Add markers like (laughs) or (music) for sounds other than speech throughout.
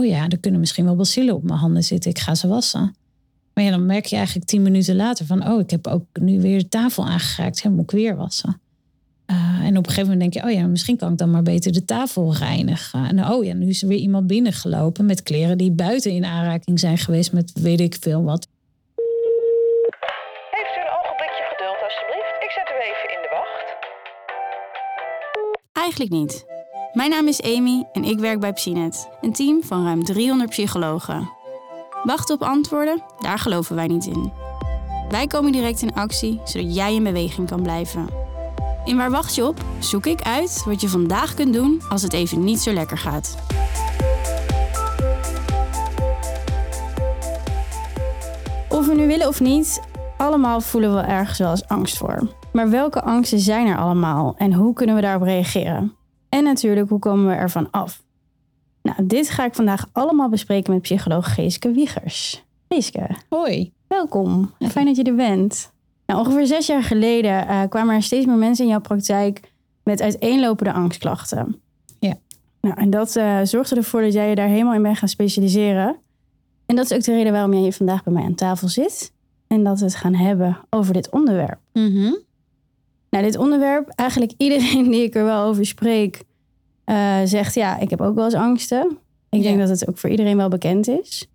oh ja, er kunnen misschien wel bacillen op mijn handen zitten. Ik ga ze wassen. Maar ja, dan merk je eigenlijk tien minuten later van, oh, ik heb ook nu weer de tafel aangeraakt. Ja, moet ik weer wassen. Uh, en op een gegeven moment denk je, oh ja, misschien kan ik dan maar beter de tafel reinigen. En oh ja, nu is er weer iemand binnengelopen met kleren die buiten in aanraking zijn geweest met weet ik veel wat. Heeft u een ogenblikje geduld alstublieft? Ik zet u even in de wacht. Eigenlijk niet. Mijn naam is Amy en ik werk bij Psinet, een team van ruim 300 psychologen. Wachten op antwoorden, daar geloven wij niet in. Wij komen direct in actie, zodat jij in beweging kan blijven. In Waar wacht je op? Zoek ik uit wat je vandaag kunt doen als het even niet zo lekker gaat. Of we nu willen of niet, allemaal voelen we ergens wel eens angst voor. Maar welke angsten zijn er allemaal en hoe kunnen we daarop reageren? En natuurlijk, hoe komen we ervan af? Nou, dit ga ik vandaag allemaal bespreken met psycholoog Geeske Wiegers. Geeske. Hoi. Welkom. Fijn dat je er bent. Nou, ongeveer zes jaar geleden uh, kwamen er steeds meer mensen in jouw praktijk met uiteenlopende angstklachten. Ja. Nou, en dat uh, zorgde ervoor dat jij je daar helemaal in bent gaan specialiseren. En dat is ook de reden waarom jij hier vandaag bij mij aan tafel zit. En dat we het gaan hebben over dit onderwerp. Mm Nou, dit onderwerp, eigenlijk iedereen die ik er wel over spreek, uh, zegt ja, ik heb ook wel eens angsten. Ik denk dat het ook voor iedereen wel bekend is.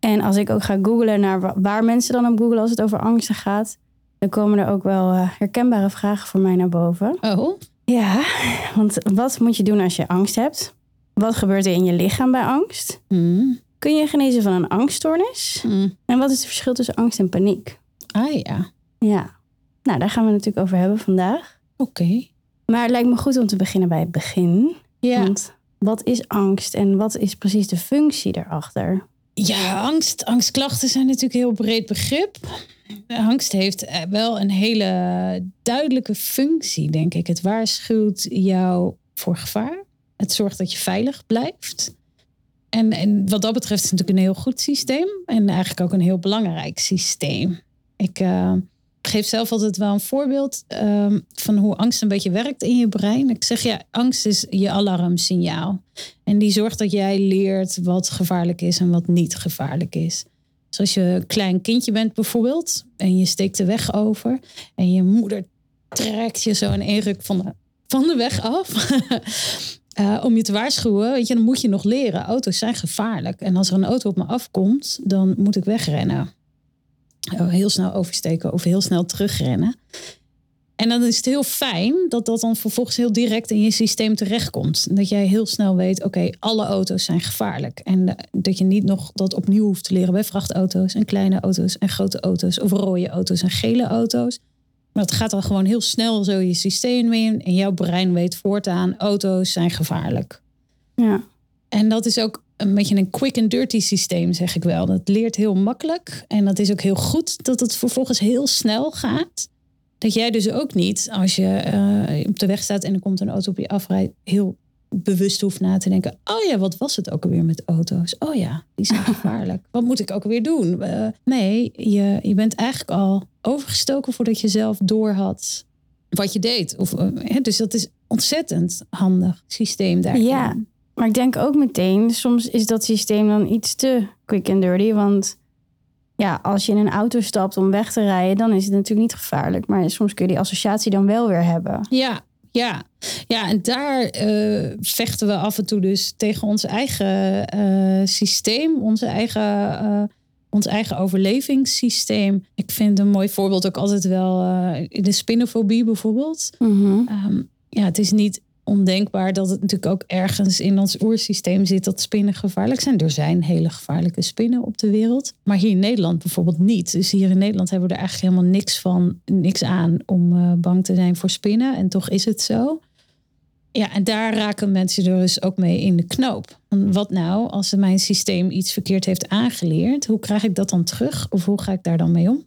En als ik ook ga googlen naar waar mensen dan op googlen als het over angsten gaat, dan komen er ook wel uh, herkenbare vragen voor mij naar boven. Oh? Ja, (laughs) want wat moet je doen als je angst hebt? Wat gebeurt er in je lichaam bij angst? Mm. Kun je genezen van een angststoornis? Mm. En wat is het verschil tussen angst en paniek? Ah ja. Ja, nou daar gaan we het natuurlijk over hebben vandaag. Oké. Maar het lijkt me goed om te beginnen bij het begin. Ja. Want wat is angst en wat is precies de functie daarachter? Ja, angst, angstklachten zijn natuurlijk een heel breed begrip. Angst heeft eh, wel een hele duidelijke functie, denk ik. Het waarschuwt jou voor gevaar. Het zorgt dat je veilig blijft. En, en wat dat betreft is het natuurlijk een heel goed systeem. En eigenlijk ook een heel belangrijk systeem. Ik, uh, geef zelf altijd wel een voorbeeld um, van hoe angst een beetje werkt in je brein. Ik zeg ja, angst is je alarmsignaal. En die zorgt dat jij leert wat gevaarlijk is en wat niet gevaarlijk is. Dus als je een klein kindje bent bijvoorbeeld en je steekt de weg over en je moeder trekt je zo in één ruk van de, van de weg af. uh, (laughs) om je te waarschuwen, weet je, dan moet je nog leren. Auto's zijn gevaarlijk. En als er een auto op me afkomt, dan moet ik wegrennen. Oh, heel snel oversteken of heel snel terugrennen. En dan is het heel fijn dat dat dan vervolgens heel direct in je systeem terechtkomt. Dat jij heel snel weet, oké, alle auto's zijn gevaarlijk. En eh, dat je niet nog dat opnieuw hoeft te leren bij vrachtauto's en kleine auto's en grote auto's of rode auto's en gele auto's. Maar het gaat dan gewoon heel snel zo je systeem in. En jouw brein weet voortaan, auto's zijn gevaarlijk. Ja. En dat is ook een beetje een quick and dirty systeem, zeg ik wel. Dat leert heel makkelijk. En dat is ook heel goed dat het vervolgens heel snel gaat. Dat jij dus ook niet, als je uh, op de weg staat en er komt een auto op je afrijdt, heel bewust hoeft na te denken. Oh ja, wat was het ook alweer met auto's? Oh ja, die zijn (laughs) gevaarlijk. wat moet ik ook weer doen? Uh, nee, je, je bent eigenlijk al overgestoken voordat je zelf door had wat je deed. Of, uh, dus dat is ontzettend handig systeem daar. Ja, maar ik denk ook meteen, soms is dat systeem dan iets te quick and dirty. Want ja, als je in een auto stapt om weg te rijden, dan is het natuurlijk niet gevaarlijk. Maar soms kun je die associatie dan wel weer hebben. Ja, ja. ja en daar uh, vechten we af en toe dus tegen ons eigen uh, systeem, onze eigen, uh, ons eigen overlevingssysteem. Ik vind een mooi voorbeeld ook altijd wel de spinnenfobie bijvoorbeeld. Mm -hmm. um, ja, het is niet ondenkbaar dat het natuurlijk ook ergens in ons oersysteem zit dat spinnen gevaarlijk zijn. Er zijn hele gevaarlijke spinnen op de wereld. Maar hier in Nederland bijvoorbeeld niet. Dus hier in Nederland hebben we er eigenlijk helemaal niks van, niks aan om uh, bang te zijn voor spinnen. En toch is het zo. Ja, en daar raken mensen er dus ook mee in de knoop. Wat nou als mijn systeem iets verkeerd heeft aangeleerd? Hoe krijg ik dat dan terug? Of hoe ga ik daar dan mee om?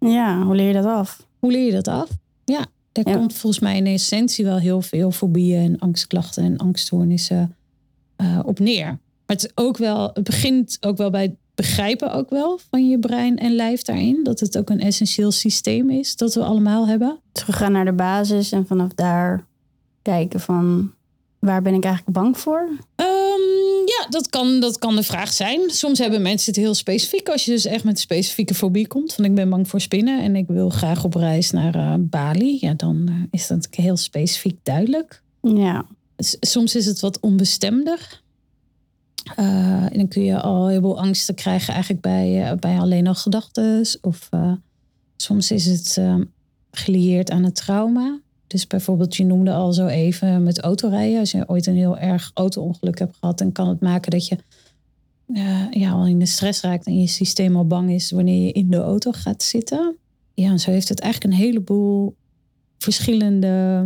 Ja, hoe leer je dat af? Hoe leer je dat af? Ja, er ja. komt volgens mij in essentie wel heel veel fobieën en angstklachten en angststoornissen uh, op neer. Maar het, is ook wel, het begint ook wel bij het begrijpen ook wel van je brein en lijf daarin. Dat het ook een essentieel systeem is dat we allemaal hebben. Teruggaan naar de basis en vanaf daar kijken van waar ben ik eigenlijk bang voor? Um, Ja, dat kan, dat kan de vraag zijn. Soms hebben mensen het heel specifiek. Als je dus echt met een specifieke fobie komt. Van ik ben bang voor spinnen en ik wil graag op reis naar eh, Bali. Ja, dan eh, is dat heel specifiek duidelijk. Ja. S- Soms is het wat onbestemder. Eh, en dan kun je al een heleboel angsten krijgen eigenlijk bij, bij alleen al gedachten. Of soms is het gelieerd aan het trauma. Dus bijvoorbeeld, je noemde al zo even met autorijden. Als je ooit een heel erg auto-ongeluk hebt gehad, dan kan het maken dat je eh, ja, al in de stress raakt en je systeem al bang is wanneer je in de auto gaat zitten. Ja, en zo heeft het eigenlijk een heleboel verschillende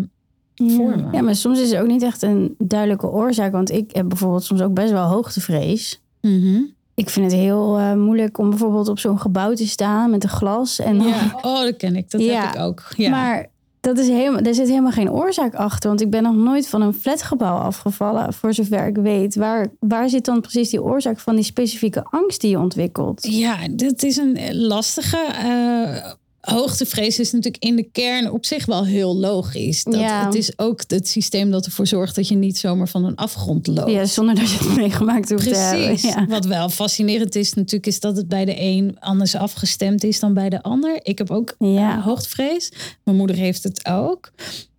vormen. Ja, maar soms is er ook niet echt een duidelijke oorzaak. Want ik heb bijvoorbeeld soms ook best wel hoogtevrees. Mhm. Ik vind het heel eh, moeilijk om bijvoorbeeld op zo'n gebouw te staan met een glas. En dan- oh, dat ken ik. Dat Ja, heb ik ook. Ja. Maar dat is helemaal, daar zit helemaal geen oorzaak achter. Want ik ben nog nooit van een flatgebouw afgevallen, voor zover ik weet. Waar, waar zit dan precies die oorzaak van die specifieke angst die je ontwikkelt? Ja, dat is een lastige. eh, hoogtevrees is natuurlijk in de kern op zich wel heel logisch. Dat, Ja. Het is ook het systeem dat ervoor zorgt dat je niet zomaar van een afgrond loopt. Ja, zonder dat je het meegemaakt hoeft te hebben. Ja. Wat wel fascinerend is natuurlijk, is dat het bij de een anders afgestemd is dan bij de ander. Ik heb ook Ja. eh, hoogtevrees. Mijn moeder heeft het ook.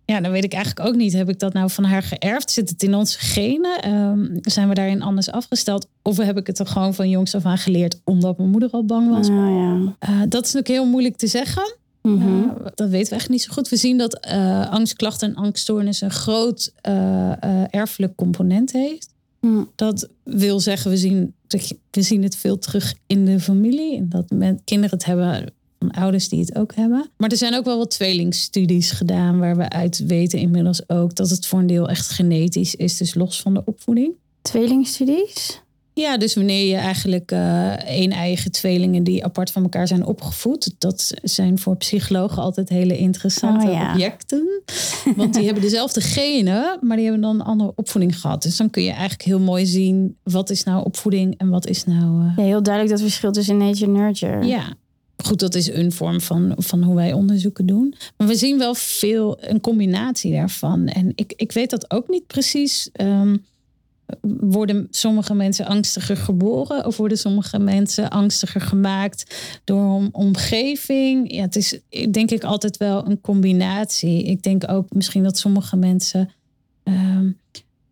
Ja, dan weet ik eigenlijk ook niet. Heb ik dat nou van haar geërfd? Zit het in onze genen? Ehm, zijn we daarin anders afgesteld? Of heb ik het er gewoon van jongs af aan geleerd omdat mijn moeder al bang was? Ja. Eh, dat is natuurlijk heel moeilijk te zeggen. Mhm. Uh, dat weten we echt niet zo goed. We zien dat eh, angstklachten en angststoornissen een groot eh, eh, erfelijk component heeft. Dat wil zeggen, we zien, we zien het veel terug in de familie. En dat men, kinderen het hebben van ouders die het ook hebben. Maar er zijn ook wel wat tweelingstudies gedaan... waar we uit weten inmiddels ook dat het voor een deel echt genetisch is. Dus los van de opvoeding. Tweelingstudies? Ja, dus wanneer je eigenlijk eh één eigen tweelingen die apart van elkaar zijn opgevoed, dat zijn voor psychologen altijd hele interessante Oh, ja. objecten. Want die hebben dezelfde (laughs) genen, maar die hebben dan een andere opvoeding gehad. Dus dan kun je eigenlijk heel mooi zien wat is nou opvoeding en wat is nou. eh, Ja, heel duidelijk dat verschil tussen nature en nurture. ja. Goed, dat is een vorm van, van hoe wij onderzoeken doen. Maar we zien wel veel een combinatie daarvan. En ik, ik weet dat ook niet precies. Ehm, worden sommige mensen angstiger geboren of worden sommige mensen angstiger gemaakt door een omgeving? Ja, het is denk ik altijd wel een combinatie. Ik denk ook misschien dat sommige mensen ehm,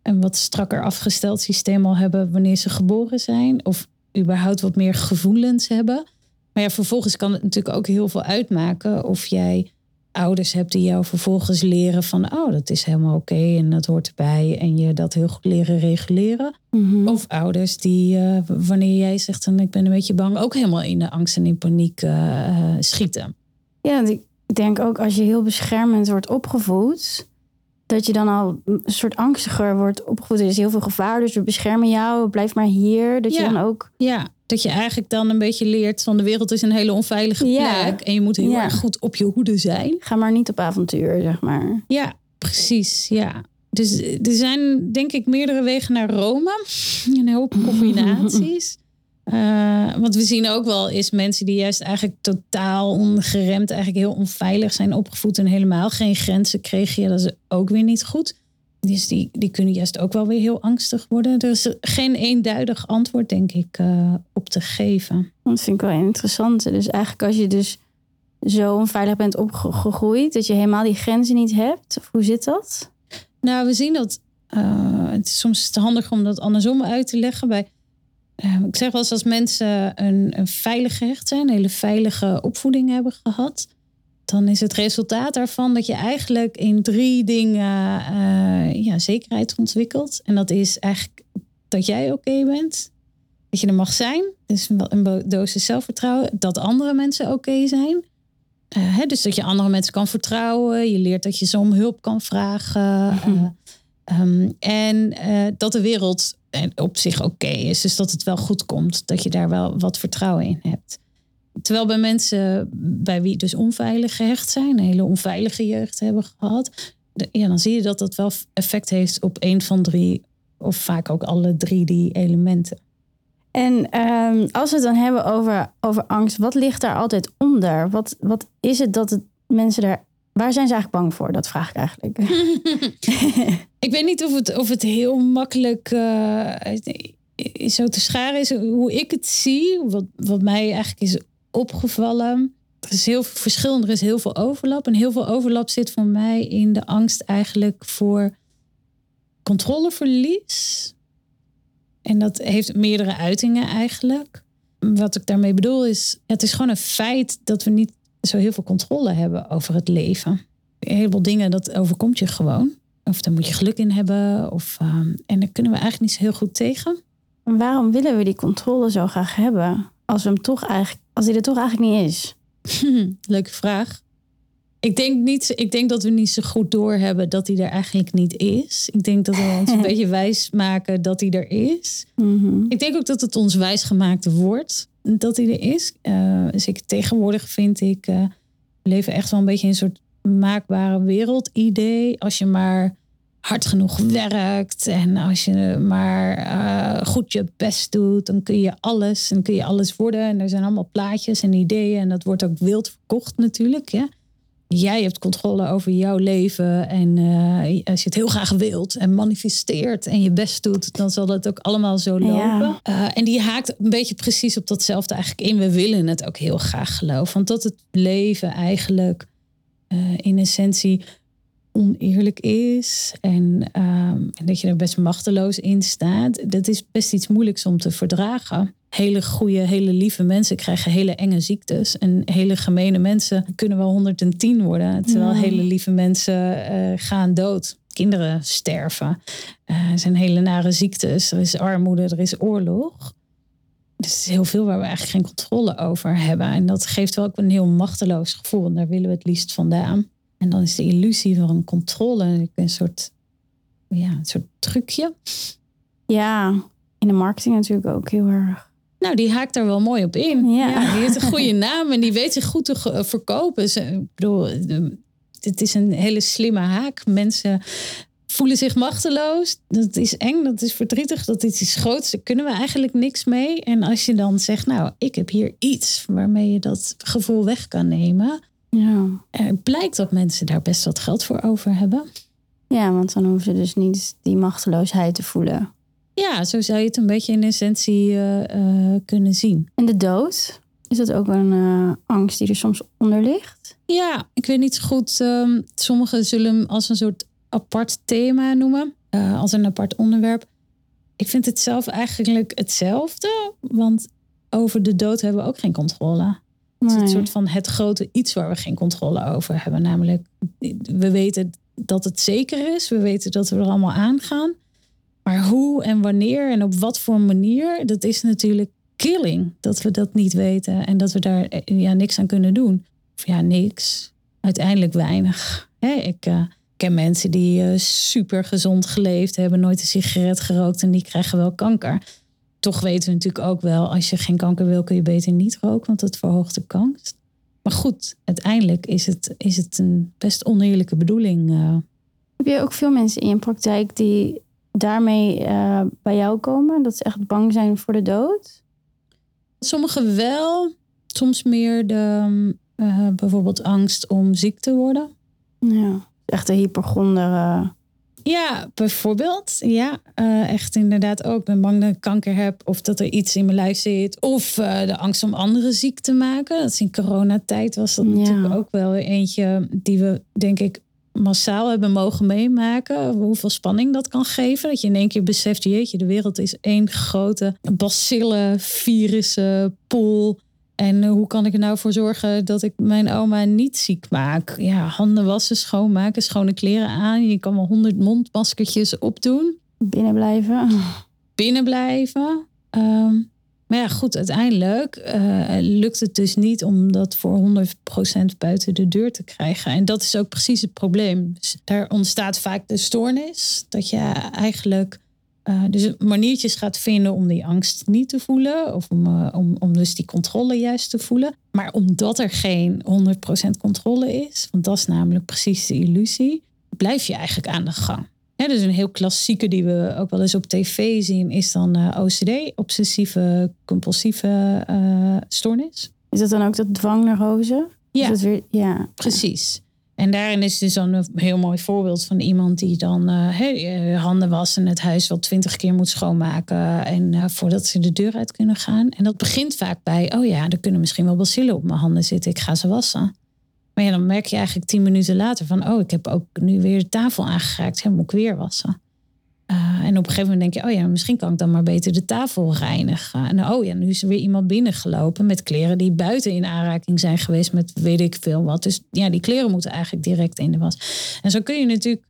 een wat strakker afgesteld systeem al hebben wanneer ze geboren zijn, of überhaupt wat meer gevoelens hebben. Maar ja, vervolgens kan het natuurlijk ook heel veel uitmaken of jij ouders hebt die jou vervolgens leren van, oh, dat is helemaal oké en dat hoort erbij en je dat heel goed leren reguleren. Mhm. Of ouders die, eh, wanneer jij zegt, dan ik ben een beetje bang, ook helemaal in de angst en in paniek eh, eh, schieten. Ja, want ik denk ook als je heel beschermend wordt opgevoed, dat je dan al een soort angstiger wordt opgevoed. Er is heel veel gevaar, dus we beschermen jou, blijf maar hier. Dat Ja. je dan ook. Ja, dat je eigenlijk dan een beetje leert van de wereld is een hele onveilige Ja. plek en je moet heel Ja. erg goed op je hoede zijn. Ga maar niet op avontuur, zeg maar. Ja, precies. Ja. Dus er zijn denk ik meerdere wegen naar Rome. Een hoop combinaties. (laughs) Eh, want we zien ook wel is mensen die juist eigenlijk totaal ongeremd, eigenlijk heel onveilig zijn opgevoed en helemaal geen grenzen kregen. Ja, dat is ook weer niet goed. Dus die, die kunnen juist ook wel weer heel angstig worden. Er is geen eenduidig antwoord, denk ik, eh, op te geven. Dat vind ik wel interessant. Dus eigenlijk als je dus zo onveilig bent opgegroeid, dat je helemaal die grenzen niet hebt. Of hoe zit dat? Nou, we zien dat. eh, het is soms te handig om dat andersom uit te leggen. Bij, eh, ik zeg wel eens als mensen een, een veilig gehecht zijn, een hele veilige opvoeding hebben gehad. Dan is het resultaat daarvan dat je eigenlijk in drie dingen eh, ja, zekerheid ontwikkelt. En dat is eigenlijk dat jij oké bent. Dat je er mag zijn. Dus een, dosis zelfvertrouwen. Dat andere mensen oké zijn. Eh, hè, dus dat je andere mensen kan vertrouwen. Je leert dat je ze om hulp kan vragen. Eh, ehm, en dat de wereld op zich oké is. Dus dat het wel goed komt. Dat je daar wel wat vertrouwen in hebt. Terwijl bij mensen bij wie dus onveilig gehecht zijn, een hele onveilige jeugd hebben gehad, de- ja, dan zie je dat dat wel effect heeft op een van drie, of vaak ook alle drie die elementen. En ehm, als we het dan hebben over, over angst, wat ligt daar altijd onder? Wat, wat is het dat het mensen daar. Waar zijn ze eigenlijk bang voor? Dat vraag ik eigenlijk. (laughs) (laughs) Ik weet niet of het, of het heel makkelijk. eh, zo te scharen is hoe ik het zie, wat, wat mij eigenlijk is opgevallen. Er is heel veel verschil, er is heel veel overlap. En heel veel overlap zit voor mij in de angst eigenlijk voor controleverlies. En dat heeft meerdere uitingen eigenlijk. Wat ik daarmee bedoel is, het is gewoon een feit dat we niet zo heel veel controle hebben over het leven. Heel veel dingen, dat overkomt je gewoon. Of daar moet je geluk in hebben. Of, ehm, en daar kunnen we eigenlijk niet zo heel goed tegen. En waarom willen we die controle zo graag hebben? Als, we hem toch eigenlijk, als die er toch eigenlijk niet is? (laughs) Leuke vraag. Ik denk, niet, ik denk dat we niet zo goed doorhebben dat hij er eigenlijk niet is. Ik denk dat we (laughs) ons een beetje wijs maken dat hij er is. Mhm. Ik denk ook dat het ons wijs gemaakt wordt dat hij er is. Eh, dus ik, tegenwoordig vind ik, eh, we leven echt wel een beetje in een soort maakbare wereldidee. Als je maar hard genoeg werkt en als je maar eh, goed je best doet, dan kun je alles en kun je alles worden. En er zijn allemaal plaatjes en ideeën en dat wordt ook wild verkocht natuurlijk. Ja? Jij hebt controle over jouw leven en eh, als je het heel graag wilt en manifesteert en je best doet, dan zal dat ook allemaal zo lopen. Ja. Eh, en die haakt een beetje precies op datzelfde eigenlijk in. We willen het ook heel graag geloven, want dat het leven eigenlijk in essentie oneerlijk is en, ehm, en dat je er best machteloos in staat, dat is best iets moeilijks om te verdragen. Hele goede, hele lieve mensen krijgen hele enge ziektes. En hele gemene mensen kunnen wel 110 worden. Terwijl Ja. hele lieve mensen eh, gaan dood. Kinderen sterven. Eh, er zijn hele nare ziektes. Er is armoede, er is oorlog. Dus het is heel veel waar we eigenlijk geen controle over hebben. En dat geeft wel ook een heel machteloos gevoel. En daar willen we het liefst vandaan. En dan is de illusie van controle een soort, ja, een soort trucje. Ja, in de marketing natuurlijk ook heel erg. Nou, die haakt er wel mooi op in. Ja. Ja. die heeft een goede (laughs) naam en die weet zich goed te ge- verkopen. Ik bedoel, de- dit is een hele slimme haak. Mensen voelen zich machteloos. Dat is eng, dat is verdrietig, dat is iets groots. Daar kunnen we eigenlijk niks mee. En als je dan zegt, nou, ik heb hier iets waarmee je dat gevoel weg kan nemen. Ja. Er blijkt dat mensen daar best wat geld voor over hebben. ja, want dan hoeven ze dus niet die machteloosheid te voelen. Ja, zo zou je het een beetje in essentie eh, eh, kunnen zien. En de dood, is dat ook een eh, angst die er soms onder ligt? Ja, ik weet niet zo goed. ehm, sommigen zullen hem als een soort apart thema noemen. als een apart onderwerp. Ik vind het zelf eigenlijk hetzelfde. Want over de dood hebben we ook geen controle. Het is een soort van het grote iets waar we geen controle over hebben. Namelijk, we weten dat het zeker is. We weten dat we er allemaal aan gaan. Maar hoe en wanneer en op wat voor manier, dat is natuurlijk killing. Dat we dat niet weten en dat we daar eh, ja, niks aan kunnen doen. Of ja, niks. Uiteindelijk weinig. Hè, ik eh, ken mensen die eh, super gezond geleefd hebben, nooit een sigaret gerookt en die krijgen wel kanker. Toch weten we natuurlijk ook wel, als je geen kanker wil, kun je beter niet roken, want dat verhoogt de kans. Maar goed, uiteindelijk is het, is het een best oneerlijke bedoeling. eh. Heb je ook veel mensen in je praktijk die daarmee eh, bij jou komen? Dat ze echt bang zijn voor de dood? Sommigen wel, soms meer de, eh, bijvoorbeeld angst om ziek te worden. Ja. Echt een hypochonder. Ja, bijvoorbeeld. Ja, eh, echt inderdaad ook. Ik ben bang dat ik kanker heb of dat er iets in mijn lijf zit. Of eh, de angst om anderen ziek te maken. Dat is in coronatijd was dat Ja. natuurlijk ook wel eentje die we denk ik massaal hebben mogen meemaken. Hoeveel spanning dat kan geven. Dat je in één keer beseft, jeetje, de wereld is één grote bacillen, virussen, pool. En eh, hoe kan ik er nou voor zorgen dat ik mijn oma niet ziek maak? Ja, handen wassen, schoonmaken, schone kleren aan. Je kan wel honderd mondmaskertjes opdoen. binnen blijven. Binnen blijven. Ehm, maar ja, goed, uiteindelijk eh, lukt het dus niet om dat voor 100% buiten de deur te krijgen. En dat is ook precies het probleem. Dus daar ontstaat vaak de stoornis. Dat je eigenlijk eh, dus maniertjes gaat vinden om die angst niet te voelen. Of om, eh, om, om dus die controle juist te voelen. Maar omdat er geen 100% controle is, want dat is namelijk precies de illusie, blijf je eigenlijk aan de gang. Ja, dus een heel klassieke die we ook wel eens op tv zien, is dan eh, OCD, obsessieve compulsieve stoornis. Is dat dan ook dat dwangneurose? Ja, weer, ja. precies. En daarin is dus dan een heel mooi voorbeeld van iemand die dan eh, handen wassen en het huis wel twintig keer moet schoonmaken. En eh, voordat ze de deur uit kunnen gaan. En dat begint vaak bij, oh ja, er kunnen misschien wel bacillen op mijn handen zitten. Ik ga ze wassen. Maar ja, dan merk je eigenlijk tien minuten later van, oh, ik heb ook nu weer de tafel aangeraakt. Ja, moet ik weer wassen. Uh, en op een gegeven moment denk je, oh ja, misschien kan ik dan maar beter de tafel reinigen. En oh ja, nu is er weer iemand binnengelopen met kleren die buiten in aanraking zijn geweest met weet ik veel wat. Dus ja, die kleren moeten eigenlijk direct in de was. En zo kun je natuurlijk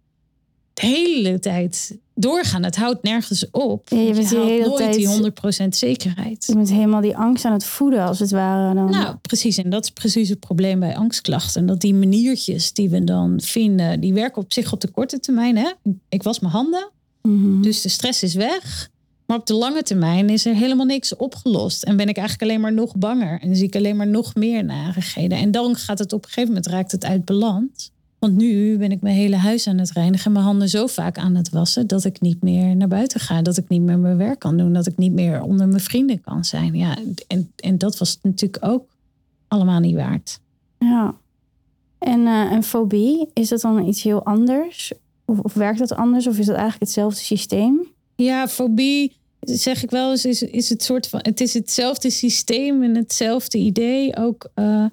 de hele tijd doorgaan. Het houdt nergens op. Ja, je bent hele nooit tijd- die 100% zekerheid. Je bent helemaal die angst aan het voeden, als het ware. Dan. Nou, precies. En dat is precies het probleem bij angstklachten. Dat die maniertjes die we dan vinden, die werken op zich op de korte termijn. Hè? Ik was mijn handen, Mhm. dus de stress is weg. Maar op de lange termijn is er helemaal niks opgelost. En ben ik eigenlijk alleen maar nog banger. En zie ik alleen maar nog meer narigheden. En dan gaat het op een gegeven moment raakt het uit balans. Want nu ben ik mijn hele huis aan het reinigen. en Mijn handen zo vaak aan het wassen. Dat ik niet meer naar buiten ga. Dat ik niet meer mijn werk kan doen. Dat ik niet meer onder mijn vrienden kan zijn. Ja, en, en dat was natuurlijk ook allemaal niet waard. Ja. En eh, een fobie, is dat dan iets heel anders? Of, werkt dat anders? Of is dat eigenlijk hetzelfde systeem? Ja, fobie, zeg ik wel eens, is, is het soort van. Het is hetzelfde systeem en hetzelfde idee. Ook eh,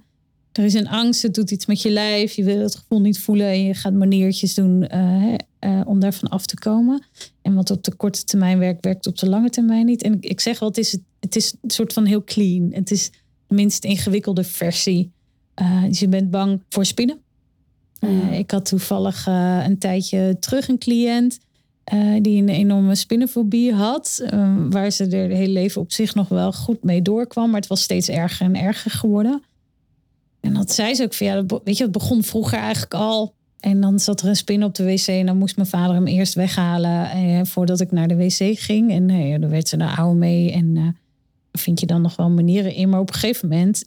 er is een angst, het doet iets met je lijf. Je wil het gevoel niet voelen en je gaat maniertjes doen hè, eh, om daarvan af te komen. En wat op de korte termijn werkt, werkt op de lange termijn niet. En ik, ik zeg wel, het is, het is een soort van heel clean. Het is de minst ingewikkelde versie. Dus je bent bang voor spinnen. Eh, ik had toevallig eh, een tijdje terug een cliënt eh, die een enorme spinnenfobie had. eh, waar ze er het hele leven op zich nog wel goed mee doorkwam. Maar het was steeds erger en erger geworden. En dat zei ze ook van ja, dat weet je, het begon vroeger eigenlijk al. En dan zat er een spin op de wc en dan moest mijn vader hem eerst weghalen eh, voordat ik naar de wc ging. En eh, dan werd ze daar oude mee en eh, vind je dan nog wel manieren in. Maar op een gegeven moment,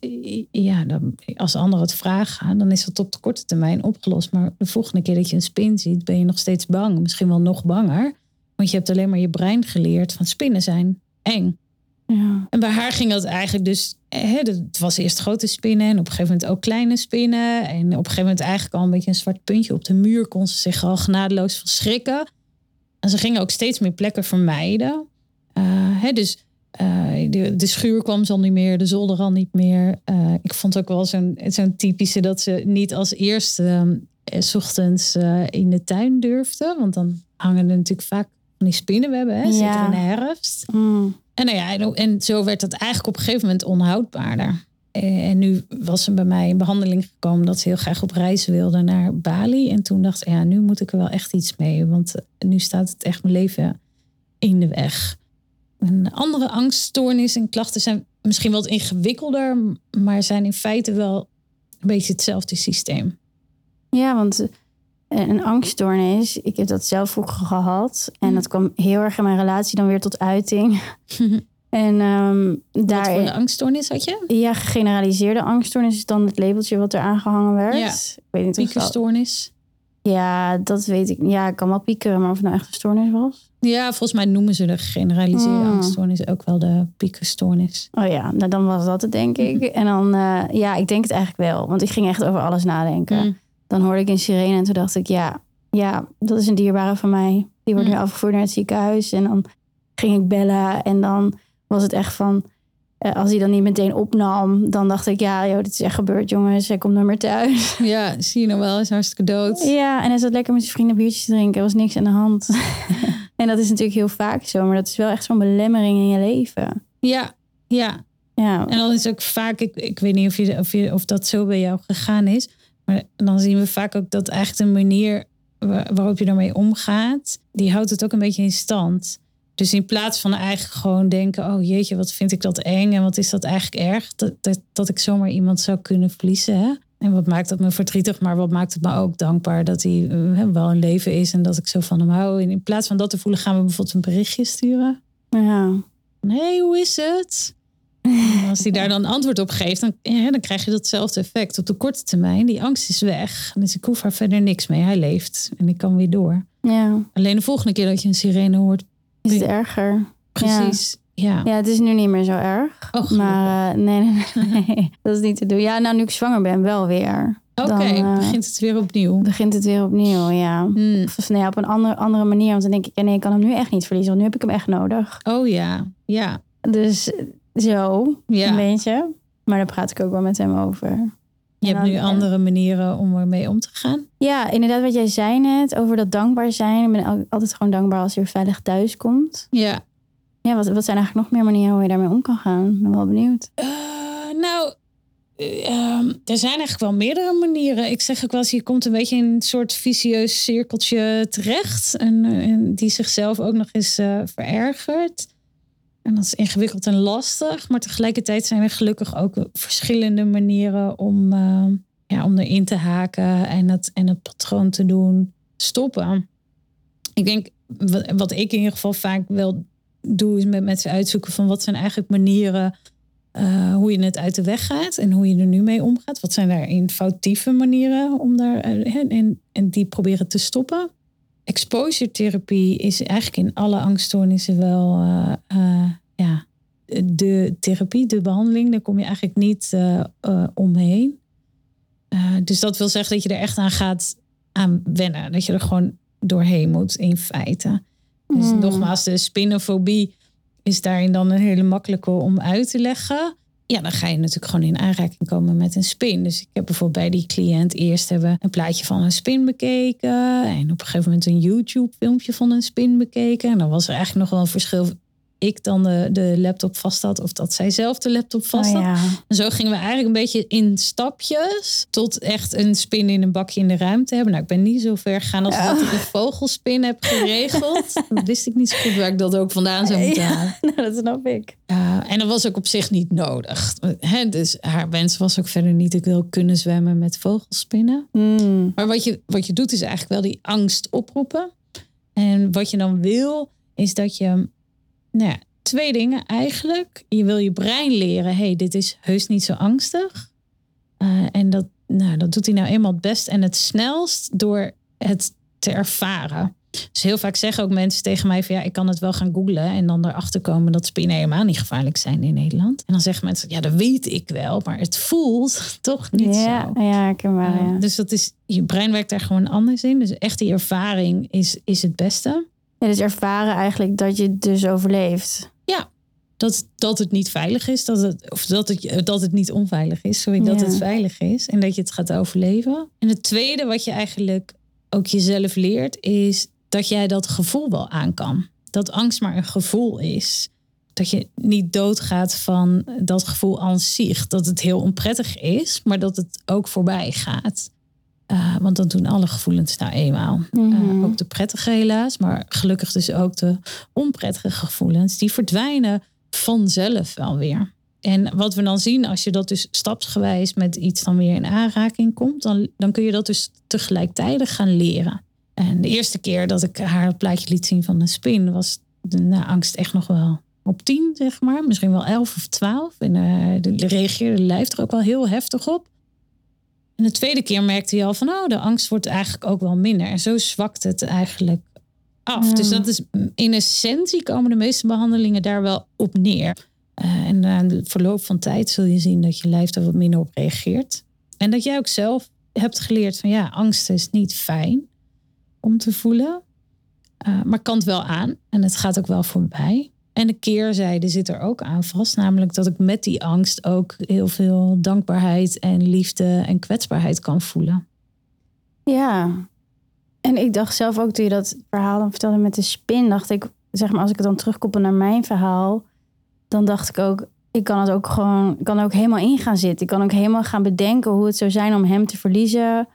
ja, dan, als anderen het vragen, dan is dat op de korte termijn opgelost. Maar de volgende keer dat je een spin ziet, ben je nog steeds bang. Misschien wel nog banger. Want je hebt alleen maar je brein geleerd van spinnen zijn eng. Ja. En bij haar ging dat eigenlijk dus. Hè, het was eerst grote spinnen en op een gegeven moment ook kleine spinnen. En op een gegeven moment eigenlijk al een beetje een zwart puntje op de muur kon ze zich al genadeloos van schrikken. En ze gingen ook steeds meer plekken vermijden. Eh, hè, dus eh, de, de schuur kwam ze al niet meer, de zolder al niet meer. Eh, ik vond ook wel zo'n zo'n typische dat ze niet als eerste eh, 's ochtends in de tuin durfde. Want dan hangen er natuurlijk vaak van die spinnenwebben, hè, zeker Ja. in de herfst. Mm. En, nou ja, en, en zo werd het eigenlijk op een gegeven moment onhoudbaarder. En nu was ze bij mij in behandeling gekomen dat ze heel graag op reis wilde naar Bali. En toen dacht ik, ja, nu moet ik er wel echt iets mee. Want nu staat het echt mijn leven in de weg. Een andere angststoornis en klachten zijn misschien wat ingewikkelder, maar zijn in feite wel een beetje hetzelfde systeem. Ja, want eh, een angststoornis, ik heb dat zelf vroeger gehad. En dat kwam heel erg in mijn relatie dan weer tot uiting. (laughs) en Wat daar... voor een angststoornis had je? Ja, gegeneraliseerde angststoornis is dan het labeltje wat er aangehangen werd. Ja. Ik weet niet of dat... Piekenstoornis? Ja, dat weet ik. Ja, ik kan wel piekeren, maar of het nou echt een stoornis was. Ja, volgens mij noemen ze de gegeneraliseerde Hmm. angststoornis ook wel de piekenstoornis. Oh ja, nou dan was dat het denk ik. (laughs) En dan, eh, ja, ik denk het eigenlijk wel. Want ik ging echt over alles nadenken. Mm. Dan hoorde ik een sirene en toen dacht ik, ja, ja, dat is een dierbare van mij. Die wordt Mm. nu afgevoerd naar het ziekenhuis. En dan ging ik bellen en dan was het echt van... eh, als hij dan niet meteen opnam, dan dacht ik, ja, joh, dit is echt gebeurd, jongens. Hij komt nooit meer thuis. (laughs) Ja, zie je nog wel, is hartstikke dood. Ja, en hij zat lekker met zijn vrienden biertjes te drinken. Er was niks aan de hand. (laughs) en dat is natuurlijk heel vaak zo, maar dat is wel echt zo'n belemmering in je leven. Ja, ja. Ja, En dan is ook vaak, ik, ik weet niet of, je, of, je, of dat zo bij jou gegaan is, maar dan zien we vaak ook dat eigenlijk de manier wa- waarop je daarmee omgaat, die houdt het ook een beetje in stand. Dus in plaats van eigenlijk gewoon denken, oh jeetje, wat vind ik dat eng en wat is dat eigenlijk erg, dat, dat, dat ik zomaar iemand zou kunnen verliezen. Hè? En wat maakt dat me verdrietig, maar wat maakt het me ook dankbaar dat hij eh, wel een leven is en dat ik zo van hem hou. En in plaats van dat te voelen, gaan we bijvoorbeeld een berichtje sturen. ja. Hé, hey, hoe is het? En als hij (laughs) daar dan antwoord op geeft, dan, ja, dan krijg je datzelfde effect. Op de korte termijn, die angst is weg. Dus ik hoef er verder niks mee. Hij leeft en ik kan weer door. ja. Alleen de volgende keer dat je een sirene hoort, Is het erger? precies. Ja. Ja, het is nu niet meer zo erg. Oh, maar eh, nee, nee, nee, (laughs) dat is niet te doen. Ja, nou, nu ik zwanger ben, wel weer. Oké, eh, begint het weer opnieuw. begint het weer opnieuw, ja. Hmm. Of nee, op een andere, andere manier. Want dan denk ik, ja, nee, ik kan hem nu echt niet verliezen. Want nu heb ik hem echt nodig. Oh ja, ja, Dus eh, zo, een ja. beetje. Maar daar praat ik ook wel met hem over. Je En hebt nu dan- andere manieren om ermee om te gaan. Ja, inderdaad wat jij zei net over dat dankbaar zijn. Ik ben al- altijd gewoon dankbaar als je veilig thuis komt. Ja. Ja, wat, zijn eigenlijk nog meer manieren hoe je daarmee om kan gaan? Ik ben wel benieuwd. Eh, nou, eh, ehm, er zijn eigenlijk wel meerdere manieren. Ik zeg ook wel eens, je komt een beetje in een soort vicieus cirkeltje terecht. En, eh, en die zichzelf ook nog eens eh, verergert. En dat is ingewikkeld en lastig. Maar tegelijkertijd zijn er gelukkig ook verschillende manieren om, ja, om erin te haken en het, en het patroon te doen stoppen. Ik denk, wat, wat ik in ieder geval vaak wel doe, is met mensen uitzoeken van wat zijn eigenlijk manieren eh, hoe je het uit de weg gaat en hoe je er nu mee omgaat. Wat zijn daarin foutieve manieren om daar eh, en, en, die proberen te stoppen. Exposure therapie is eigenlijk in alle angststoornissen wel eh, ja, de therapie, de behandeling. Daar kom je eigenlijk niet omheen. Dus dat wil zeggen dat je er echt aan gaat aan wennen. Dat je er gewoon doorheen moet in feite. Dus Hmm. nogmaals, de spinofobie is daarin dan een hele makkelijke om uit te leggen. Ja, dan ga je natuurlijk gewoon in aanraking komen met een spin. Dus ik heb bijvoorbeeld bij die cliënt eerst hebben een plaatje van een spin bekeken. En op een gegeven moment een YouTube filmpje van een spin bekeken. En dan was er eigenlijk nog wel een verschil ik dan de, de laptop vast had of dat zij zelf de laptop vast Oh, had. ja. En zo gingen we eigenlijk een beetje in stapjes tot echt een spin in een bakje in de ruimte hebben. Nou, ik ben niet zo ver gegaan als dat ik een vogelspin heb geregeld. (laughs) Dat wist ik niet zo goed waar ik dat ook vandaan zou moeten halen. (laughs) Nou, dat snap ik. Ja, en dat was ook op zich niet nodig. Hè, dus haar wens was ook verder niet, ik wil kunnen zwemmen met vogelspinnen. Hmm. Maar wat je, wat je doet is eigenlijk wel die angst oproepen. En wat je dan wil, is dat je, nou ja, twee dingen eigenlijk. Je wil je brein leren, hey, dit is heus niet zo angstig. Eh, en dat, nou, dat doet hij nou eenmaal het best en het snelst door het te ervaren. Dus heel vaak zeggen ook mensen tegen mij van ja, ik kan het wel gaan googlen en dan erachter komen dat spinnen helemaal niet gevaarlijk zijn in Nederland. En dan zeggen mensen, ja, dat weet ik wel, maar het voelt (laughs) toch niet ja, zo. ja, herkenbaar, Ja, ja. Dus dat is, je brein werkt daar gewoon anders in. Dus echt die ervaring is, is het beste. Ja, dus ervaren eigenlijk dat je het dus overleeft. Dat, dat het niet veilig is, dat het, of dat het, dat het niet onveilig is, sorry, dat Ja. het veilig is en dat je het gaat overleven. En het tweede wat je eigenlijk ook jezelf leert, is dat jij dat gevoel wel aan kan. Dat angst maar een gevoel is. Dat je niet doodgaat van dat gevoel aan zich. Dat het heel onprettig is, maar dat het ook voorbij gaat. Eh, want dan doen alle gevoelens nou eenmaal. Mhm. Eh, ook de prettige helaas, maar gelukkig dus ook de onprettige gevoelens. Die verdwijnen vanzelf wel weer. En wat we dan zien, als je dat dus stapsgewijs met iets dan weer in aanraking komt, dan, dan kun je dat dus tegelijkertijd gaan leren. En de eerste keer dat ik haar het plaatje liet zien van een spin, was de nou, angst echt nog wel op tien, zeg maar. Misschien wel elf of twaalf. En eh, de, de reageerde de lijf er ook wel heel heftig op. En de tweede keer merkte hij al van, oh, de angst wordt eigenlijk ook wel minder. En zo zwakt het eigenlijk af. Ja. Dus dat is in essentie komen de meeste behandelingen daar wel op neer. Eh, en na de verloop van tijd zul je zien dat je lijf er wat minder op reageert. En dat jij ook zelf hebt geleerd van ja, angst is niet fijn om te voelen. Eh, maar kan het wel aan en het gaat ook wel voorbij. En de keerzijde zit er ook aan vast. Namelijk dat ik met die angst ook heel veel dankbaarheid en liefde en kwetsbaarheid kan voelen. Ja. En ik dacht zelf ook toen je dat verhaal dan vertelde met de spin, dacht ik, zeg maar, als ik het dan terugkoppel naar mijn verhaal, dan dacht ik ook, ik kan het ook gewoon, ik kan ook helemaal in gaan zitten. Ik kan ook helemaal gaan bedenken hoe het zou zijn om hem te verliezen.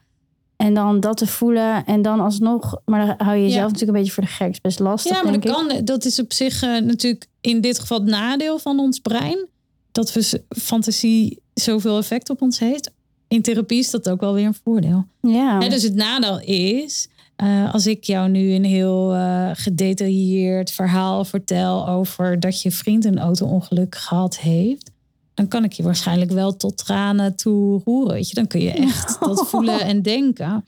En dan dat te voelen. En dan alsnog, maar dan hou je jezelf Ja. natuurlijk een beetje voor de gek. is best lastig, Ja, maar dat, kan, dat is op zich eh, natuurlijk in dit geval het nadeel van ons brein. Dat we fantasie zoveel effect op ons heeft. In therapie is dat ook wel weer een voordeel. Ja. Dus het nadeel is, eh, als ik jou nu een heel eh, gedetailleerd verhaal vertel over dat je vriend een auto-ongeluk gehad heeft, dan kan ik je waarschijnlijk wel tot tranen toe roeren. Weet je? Dan kun je echt (laughs) dat voelen en denken.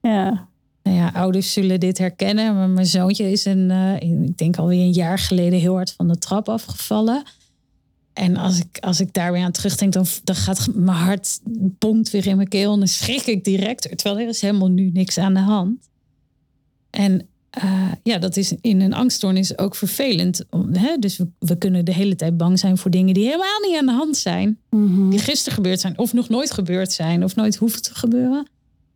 ja. Nou ja, ouders zullen dit herkennen. Maar mijn zoontje is een, eh, ik denk alweer een jaar geleden heel hard van de trap afgevallen. En als ik, als ik daar weer aan terugdenk, dan, dan gaat mijn hart pompt weer in mijn keel. En dan schrik ik direct. Terwijl er is helemaal nu niks aan de hand. En uh, ja, dat is in een angststoornis ook vervelend. Hè? Dus we, we, kunnen de hele tijd bang zijn voor dingen die helemaal niet aan de hand zijn. Mhm. Die gisteren gebeurd zijn, of nog nooit gebeurd zijn, of nooit hoeven te gebeuren.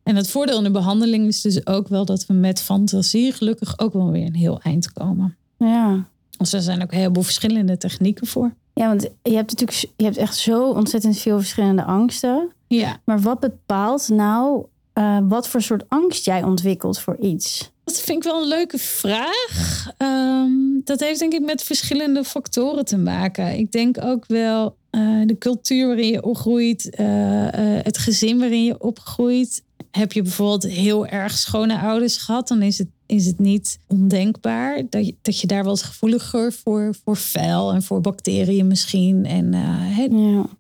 En het voordeel in de behandeling is dus ook wel dat we met fantasie gelukkig ook wel weer een heel eind komen. Ja. Dus er zijn ook heel veel verschillende technieken voor. Ja, want je hebt natuurlijk je hebt echt zo ontzettend veel verschillende angsten. Ja. Maar wat bepaalt nou uh, wat voor soort angst jij ontwikkelt voor iets? Dat vind ik wel een leuke vraag. Um, dat heeft denk ik met verschillende factoren te maken. Ik denk ook wel uh, de cultuur waarin je opgroeit, uh, het gezin waarin je opgroeit. Heb je bijvoorbeeld heel erg schone ouders gehad, dan is het, is het niet ondenkbaar dat je, dat je daar wat gevoeliger voor, voor vuil en voor bacteriën misschien. En ja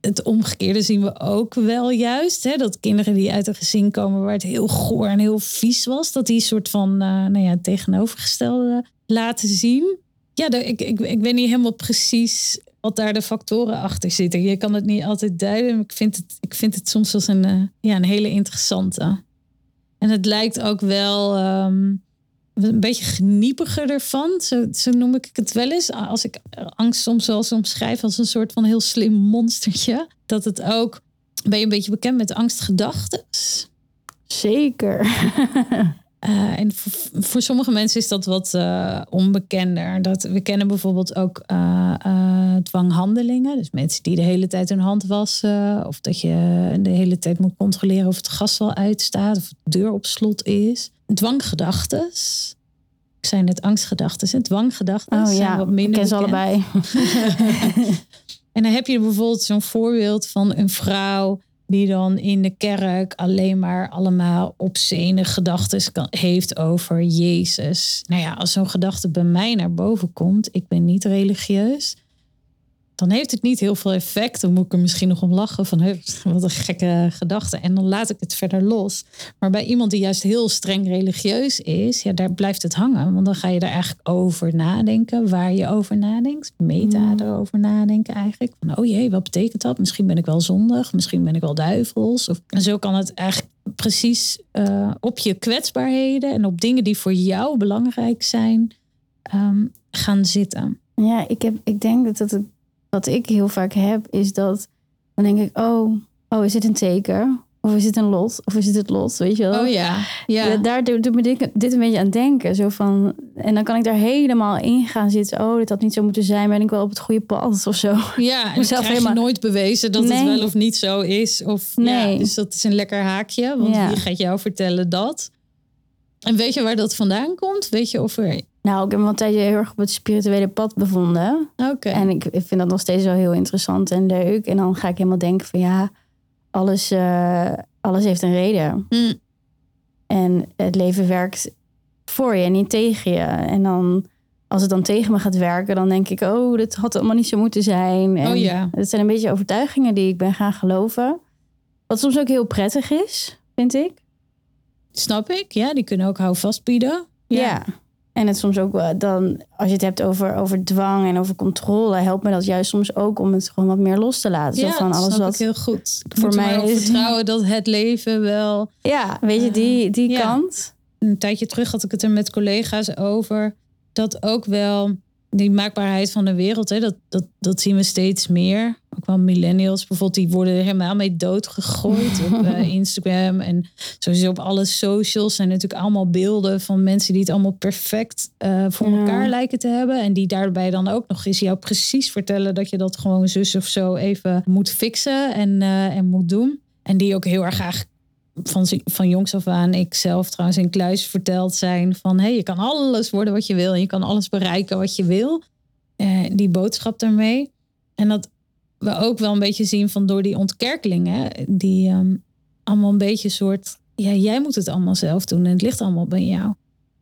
het omgekeerde zien we ook wel juist. Hè? Dat kinderen die uit een gezin komen waar het heel goor en heel vies was, dat die soort van uh, nou ja, tegenovergestelde laten zien. Ja, ik, ik, ik weet niet helemaal precies wat daar de factoren achter zitten. Je kan het niet altijd duiden. Maar ik vind het, ik vind het soms als een, uh, ja, een hele interessante. En het lijkt ook wel. Um, een beetje geniepiger ervan. Zo, zo, noem ik het wel eens. Als ik angst soms wel omschrijf als een soort van heel slim monstertje. Dat het ook. Ben je een beetje bekend met angstgedachten? Zeker. uh, (laughs) en voor, voor, sommige mensen is dat wat uh, onbekender. Dat, we kennen bijvoorbeeld ook uh, dwanghandelingen. Dus mensen die de hele tijd hun hand wassen. Of dat je de hele tijd moet controleren of het gas wel uitstaat. Of de deur op slot is dwanggedachten. Ik zei net angstgedachten en dwanggedachten. Oh ja, wat minder ik ken ze allebei. (laughs) en dan heb je bijvoorbeeld zo'n voorbeeld van een vrouw die dan in de kerk alleen maar allemaal obscene gedachten heeft over Jezus. Nou ja, als zo'n gedachte bij mij naar boven komt, ik ben niet religieus, dan heeft het niet heel veel effect. Dan moet ik er misschien nog om lachen van wat een gekke gedachte. En dan laat ik het verder los. Maar bij iemand die juist heel streng religieus is, ja, daar blijft het hangen. Want dan ga je daar eigenlijk over nadenken, waar je over nadenkt. Meta mm. erover nadenken eigenlijk. Van, oh jee, wat betekent dat? Misschien ben ik wel zondig, misschien ben ik wel duivels. Of, en zo kan het eigenlijk precies uh, op je kwetsbaarheden en op dingen die voor jou belangrijk zijn, um, gaan zitten. Ja, ik, heb, ik denk dat het wat ik heel vaak heb, is dat dan denk ik, oh, oh, is dit een teken? Of is het een lot? Of is het het lot? Weet je wel? Oh ja. ja. Daar doet me dit, dit een beetje aan denken. Zo van, en dan kan ik daar helemaal in gaan zitten. Oh, dit had niet zo moeten zijn. Ben ik wel op het goede pad of zo? Ja, (laughs) en Mezelf helemaal... nooit bewezen dat nee. het wel of niet zo is. Of, nee. Ja, dus dat is een lekker haakje. Want Ja. wie gaat jou vertellen dat? En weet je waar dat vandaan komt? Weet je of er... Nou, ik heb me een tijdje heel erg op het spirituele pad bevonden. Oké. En ik, ik vind dat nog steeds wel heel interessant en leuk. En dan ga ik helemaal denken van ja, alles, eh, alles heeft een reden. Mm. En het leven werkt voor je en niet tegen je. En dan, als het dan tegen me gaat werken, dan denk ik, oh, dit had allemaal niet zo moeten zijn. En Oh ja. Het zijn een beetje overtuigingen die ik ben gaan geloven. Wat soms ook heel prettig is, vind ik. Snap ik. Ja, die kunnen ook houvast bieden. Ja. En het soms ook wel dan, als je het hebt over, over dwang en over controle, helpt me dat juist soms ook om het gewoon wat meer los te laten. Ja, Zo van dat alles wat ik heel goed. Ik voor mij is- vertrouwen dat het leven wel... Ja, weet je, die, die ja. kant. Een tijdje terug had ik het er met collega's over. Dat ook wel die maakbaarheid van de wereld, hè, dat, dat, dat zien we steeds meer. Wel millennials bijvoorbeeld, die worden er helemaal mee doodgegooid op eh, (laughs) Instagram. En sowieso op alle socials zijn natuurlijk allemaal beelden van mensen die het allemaal perfect eh, voor Ja. elkaar lijken te hebben. En die daarbij dan ook nog eens jou precies vertellen dat je dat gewoon zus of zo even moet fixen en, eh, en moet doen. En die ook heel erg graag van, van jongs af aan, ik zelf trouwens in kluis verteld zijn van hey, je kan alles worden wat je wil en je kan alles bereiken wat je wil. Eh, die boodschap daarmee. En dat we ook wel een beetje zien van door die ontkerkelingen, die ehm, allemaal een beetje soort, ja, jij moet het allemaal zelf doen en het ligt allemaal bij jou.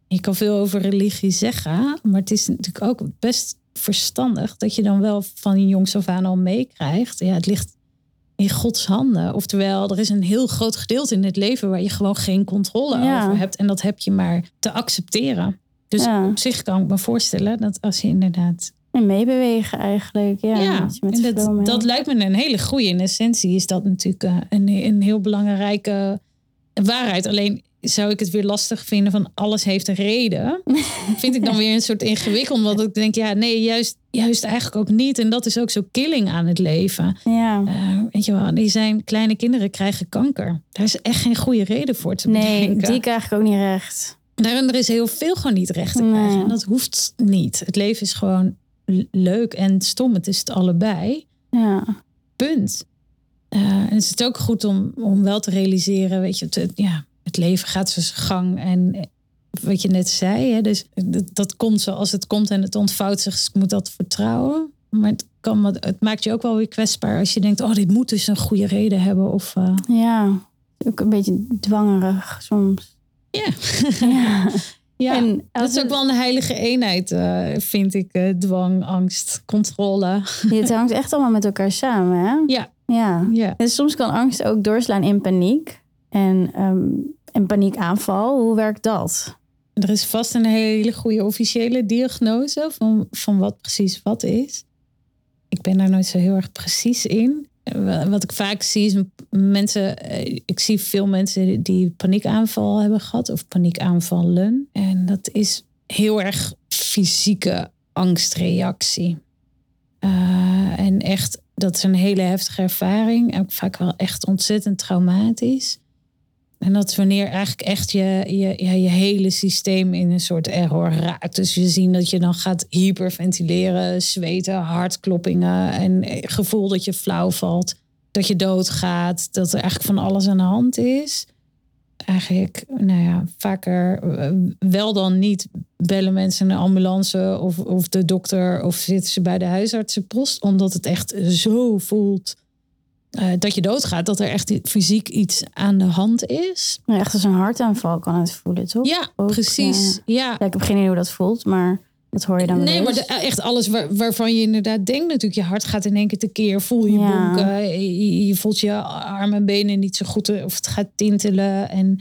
Je kan veel over religie zeggen, maar het is natuurlijk ook best verstandig dat je dan wel van jongs af aan al meekrijgt. Ja, het ligt in Gods handen. Oftewel, er is een heel groot gedeelte in het leven waar je gewoon geen controle Ja. over hebt. En dat heb je maar te accepteren. Dus Ja. op zich kan ik me voorstellen dat als je inderdaad En meebewegen eigenlijk. Ja, Ja, en dat, dat lijkt me een hele goede. In essentie is dat natuurlijk eh, een, een heel belangrijke waarheid. Alleen zou ik het weer lastig vinden van alles heeft een reden. (laughs) Vind ik dan weer een soort ingewikkeld. Want ik denk, ja, nee, juist, juist eigenlijk ook niet. En dat is ook zo killing aan het leven. Ja. Eh, weet je wel, die zijn kleine kinderen krijgen kanker. Daar is echt geen goede reden voor te Nee, bedenken. die krijg ik ook niet recht. Daar, er is heel veel gewoon niet recht te Nee. krijgen. En dat hoeft niet. Het leven is gewoon leuk en stom. Het is het allebei. Ja. Punt. Eh, en het is ook goed om, om wel te realiseren, weet je, het, het- ja, het leven gaat zijn gang. En eh, wat je net zei, hè, dus dat, komt zoals het komt en het ontvouwt zich. Dus ik moet dat vertrouwen. Maar het, kan, het maakt je ook wel weer kwetsbaar als je denkt, oh, dit moet dus een goede reden hebben. Of, eh, Ja. Ook een beetje dwangerig soms. Ja. ja. (laughs) ja, En dat is ook wel een heilige eenheid, eh, vind ik. eh, dwang, angst, controle. Het hangt echt allemaal met elkaar samen, hè? Ja, Ja. ja. En soms kan angst ook doorslaan in paniek. En, en paniekaanval. Hoe werkt dat? Er is vast een hele goede officiële diagnose van, van wat precies wat is. Ik ben daar nooit zo heel erg precies in. Eh, Wat ik vaak zie is mensen, eh, ik zie veel mensen die paniekaanval hebben gehad of paniekaanvallen. En dat is heel erg fysieke angstreactie. Eh, en echt, dat is een hele heftige ervaring. Ook vaak wel echt ontzettend traumatisch. En dat is wanneer eigenlijk echt je, je, je hele systeem in een soort error raakt. Dus je ziet dat je dan gaat hyperventileren, zweten, hartkloppingen en eh, gevoel dat je flauw valt. Dat je doodgaat, dat er eigenlijk van alles aan de hand is. Eigenlijk, nou ja, vaker eh, wel dan niet bellen mensen een ambulance of, of de dokter of zitten ze bij de huisartsenpost. Omdat het echt zo voelt eh, dat je doodgaat, dat er echt fysiek iets aan de hand is. Echt als een hartaanval kan het voelen, toch? Ja, Ook, precies. Ja. Ja, ik heb geen idee hoe dat voelt, maar dat hoor je dan wel Nee, maar de- echt alles waar, waarvan je inderdaad denkt natuurlijk. Je hart gaat in één keer tekeer. Voel je Ja. bonken. Je, je voelt je armen en benen niet zo goed. Of het gaat tintelen. En,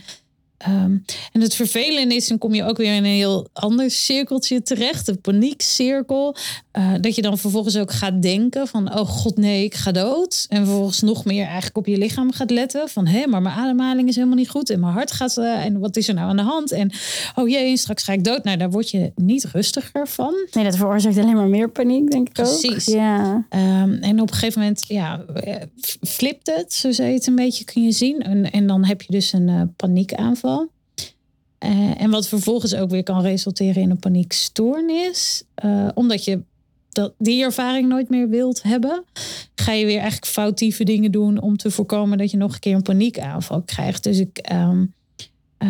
ehm, en het vervelende is, dan kom je ook weer in een heel ander cirkeltje terecht. De paniekcirkel. Eh, dat je dan vervolgens ook gaat denken van... oh god nee, ik ga dood. En vervolgens nog meer eigenlijk op je lichaam gaat letten. Van hé, maar mijn ademhaling is helemaal niet goed. En mijn hart gaat... eh, en wat is er nou aan de hand? En oh jee, straks ga ik dood. Nou, daar word je niet rustiger van. Nee, dat veroorzaakt alleen maar meer paniek, denk ik ook. Precies. Ja. Ehm, en op een gegeven moment ja, eh, flipt het, zo zou je het een beetje kun je zien. En, en dan heb je dus een eh, paniekaanval. Eh, en wat vervolgens ook weer kan resulteren in een paniekstoornis. Eh, omdat je dat, die ervaring nooit meer wilt hebben, ga je weer eigenlijk foutieve dingen doen om te voorkomen dat je nog een keer een paniekaanval krijgt. Dus ik ehm, eh,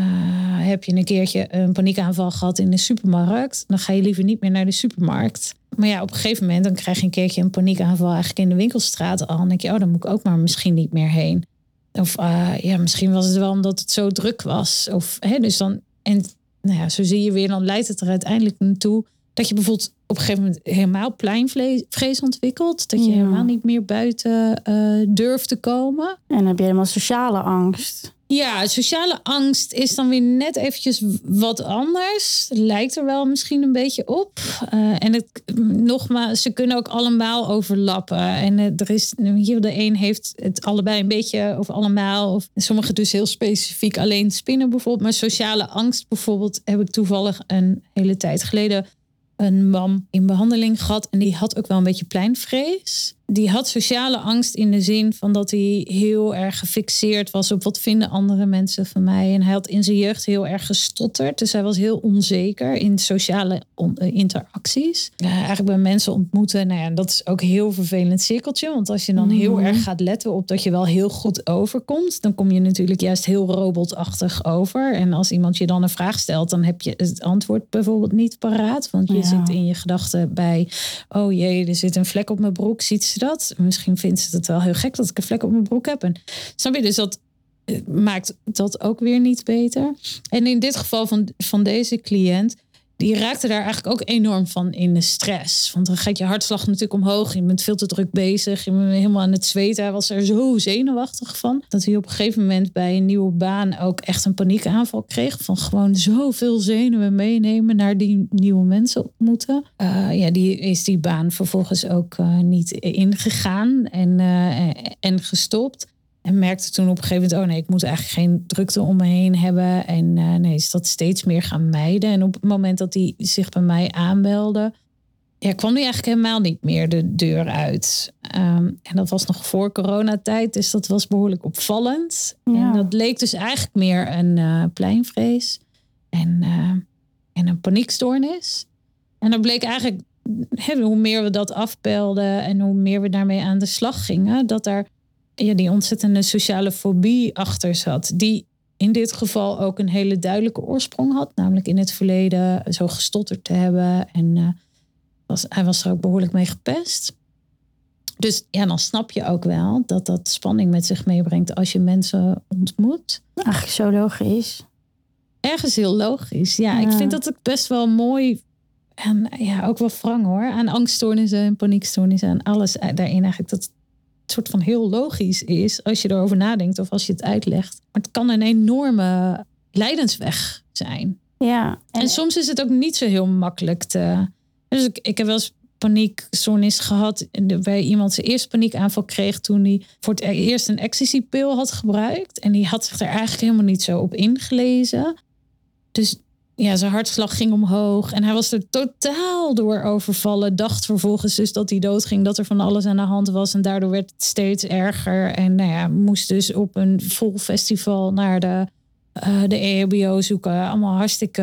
heb je een keertje een paniekaanval gehad in de supermarkt, dan ga je liever niet meer naar de supermarkt. Maar ja, op een gegeven moment dan krijg je een keertje een paniekaanval eigenlijk in de winkelstraat al. Dan denk je, oh, dan moet ik ook maar misschien niet meer heen. Of eh, ja, misschien was het wel omdat het zo druk was. Of, hè, dus dan, en nou ja, zo zie je weer, dan leidt het er uiteindelijk naartoe dat je bijvoorbeeld op een gegeven moment helemaal pleinvrees ontwikkelt. Dat je Ja. helemaal niet meer buiten eh, durft te komen. En dan heb je helemaal sociale angst. Ja, sociale angst is dan weer net eventjes wat anders. Lijkt er wel misschien een beetje op. Eh, en het, nogmaals, ze kunnen ook allemaal overlappen. En eh, er is, hier de een heeft het allebei een beetje of allemaal. Of sommige dus heel specifiek alleen spinnen bijvoorbeeld. Maar sociale angst bijvoorbeeld heb ik toevallig een hele tijd geleden een man in behandeling gehad. En die had ook wel een beetje pleinvrees. Die had sociale angst in de zin van dat hij heel erg gefixeerd was op wat vinden andere mensen van mij. En hij had in zijn jeugd heel erg gestotterd. Dus hij was heel onzeker in sociale eh, interacties. Eigenlijk bij mensen ontmoeten. Nou ja, dat is ook een heel vervelend cirkeltje. Want als je dan heel Mhm. erg gaat letten op dat je wel heel goed overkomt, dan kom je natuurlijk juist heel robotachtig over. En als iemand je dan een vraag stelt, dan heb je het antwoord bijvoorbeeld niet paraat. Want je Ja. zit in je gedachten bij, oh jee, er zit een vlek op mijn broek. Ziet ze dat? Misschien vindt ze het wel heel gek dat ik een vlek op mijn broek heb. En snap je? Dus dat eh, maakt dat ook weer niet beter. En in dit geval van, van deze cliënt, die raakte daar eigenlijk ook enorm van in de stress. Want dan gaat je hartslag natuurlijk omhoog. Je bent veel te druk bezig. Je bent helemaal aan het zweten. Hij was er zo zenuwachtig van. Dat hij op een gegeven moment bij een nieuwe baan ook echt een paniekaanval kreeg. Van gewoon zoveel zenuwen meenemen naar die nieuwe mensen ontmoeten. Uh, ja, die is die baan vervolgens ook uh, niet ingegaan en, uh, en gestopt. En merkte toen op een gegeven moment, oh nee, ik moet eigenlijk geen drukte om me heen hebben. En uh, nee, is dat steeds meer gaan mijden. En op het moment dat hij zich bij mij aanbelde, ja, kwam hij eigenlijk helemaal niet meer de deur uit. Um, en dat was nog voor coronatijd, dus dat was behoorlijk opvallend. Ja. En dat leek dus eigenlijk meer een uh, pleinvrees en, uh, en een paniekstoornis. En dan bleek eigenlijk, hoe meer we dat afpelden en hoe meer we daarmee aan de slag gingen, dat daar ja, die ontzettende sociale fobie achter zat. Die in dit geval ook een hele duidelijke oorsprong had. Namelijk in het verleden zo gestotterd te hebben. En uh, was, hij was er ook behoorlijk mee gepest. Dus ja, dan snap je ook wel dat dat spanning met zich meebrengt als je mensen ontmoet. Eigenlijk zo logisch. Ergens heel logisch. Ja, ja. ik vind dat ook best wel mooi. En ja, ook wel wrang hoor. Aan angststoornissen en paniekstoornissen en alles daarin eigenlijk. Dat, soort van heel logisch is als je erover nadenkt of als je het uitlegt. Maar het kan een enorme leidensweg zijn. Ja. En, en soms is het ook niet zo heel makkelijk te. Dus ik, ik heb wel eens paniekstoornis gehad bij iemand zijn eerste paniekaanval kreeg toen hij voor het eerst een ecstasy-pil had gebruikt. En die had zich er eigenlijk helemaal niet zo op ingelezen. Dus ja, zijn hartslag ging omhoog en hij was er totaal door overvallen. Dacht vervolgens dus dat hij doodging, dat er van alles aan de hand was. En daardoor werd het steeds erger. En nou ja, moest dus op een vol festival naar de, uh, de EHBO zoeken. Allemaal hartstikke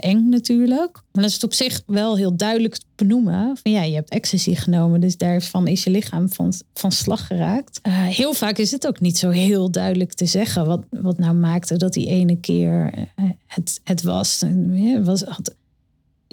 eng natuurlijk. Maar dat is het op zich wel heel duidelijk te benoemen. Van ja, je hebt ecstasy genomen, dus daarvan is je lichaam van, van slag geraakt. Uh, heel vaak is het ook niet zo heel duidelijk te zeggen wat, wat nou maakte dat die ene keer het, het was. Was